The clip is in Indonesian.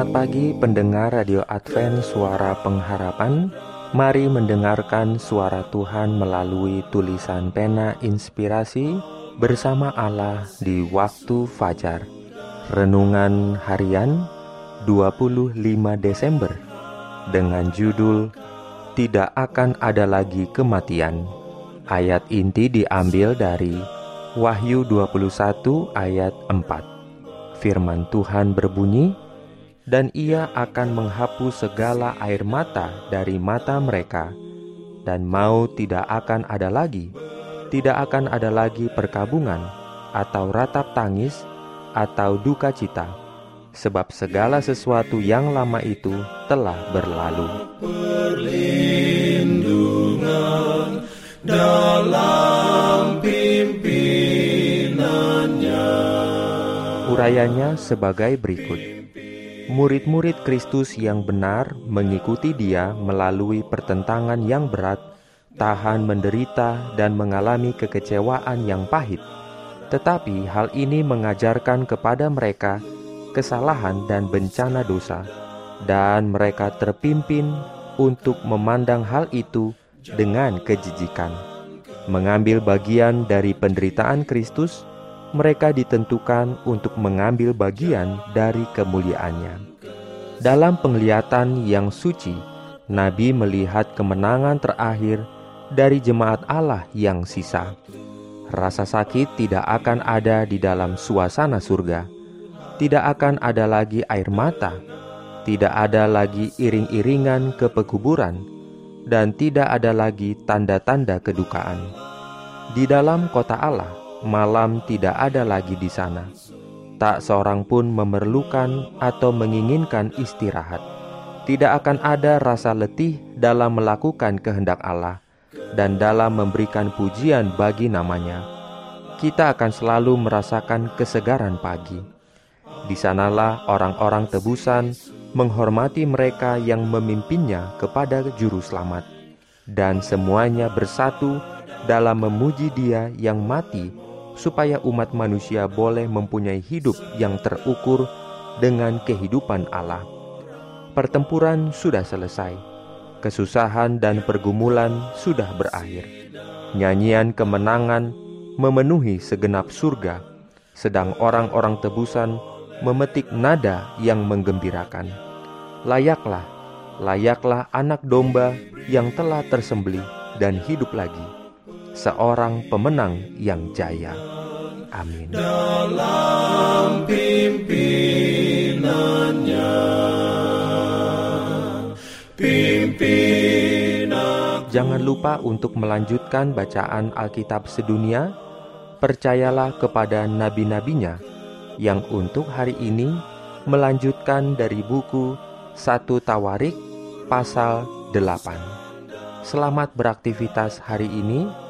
Selamat pagi pendengar Radio Advent Suara Pengharapan. Mari mendengarkan suara Tuhan melalui tulisan pena inspirasi bersama Allah di waktu fajar. Renungan harian 25 Desember Dengan judul Tidak akan ada lagi kematian. Ayat inti diambil dari Wahyu 21 ayat 4 Firman Tuhan berbunyi, dan ia akan menghapus segala air mata dari mata mereka, dan maut tidak akan ada lagi, tidak akan ada lagi perkabungan, atau ratap tangis, atau duka cita, sebab segala sesuatu yang lama itu telah berlalu. Perlindungan dalam pimpinannya Urayanya sebagai berikut. Murid-murid Kristus yang benar mengikuti Dia melalui pertentangan yang berat, tahan menderita, dan mengalami kekecewaan yang pahit. Tetapi hal ini mengajarkan kepada mereka kesalahan dan bencana dosa, dan mereka terpimpin untuk memandang hal itu dengan kejijikan. Mengambil bagian dari penderitaan Kristus mereka ditentukan untuk mengambil bagian dari kemuliaannya. Dalam penglihatan yang suci, Nabi melihat kemenangan terakhir dari jemaat Allah yang sisa. Rasa sakit tidak akan ada di dalam suasana surga. Tidak akan ada lagi air mata, tidak ada lagi iring-iringan ke pekuburan, dan tidak ada lagi tanda-tanda kedukaan. Di dalam kota Allah, malam tidak ada lagi di sana. Tak seorang pun memerlukan atau menginginkan istirahat. Tidak akan ada rasa letih dalam melakukan kehendak Allah dan dalam memberikan pujian bagi namanya. Kita akan selalu merasakan kesegaran pagi. Di sanalah orang-orang tebusan menghormati mereka yang memimpinnya kepada juru selamat. Dan semuanya bersatu dalam memuji dia yang mati supaya umat manusia boleh mempunyai hidup yang terukur dengan kehidupan Allah. Pertempuran sudah selesai, kesusahan dan pergumulan sudah berakhir. Nyanyian kemenangan memenuhi segenap surga, sedang orang-orang tebusan memetik nada yang menggembirakan. Layaklah, layaklah anak domba yang telah tersembelih dan hidup lagi seorang pemenang yang jaya. Amin. dalam pimpinannya pimpin Jangan lupa untuk melanjutkan bacaan Alkitab sedunia. Percayalah kepada nabi-nabinya yang untuk hari ini melanjutkan dari buku 1 Tawarik pasal 8. Selamat beraktivitas hari ini.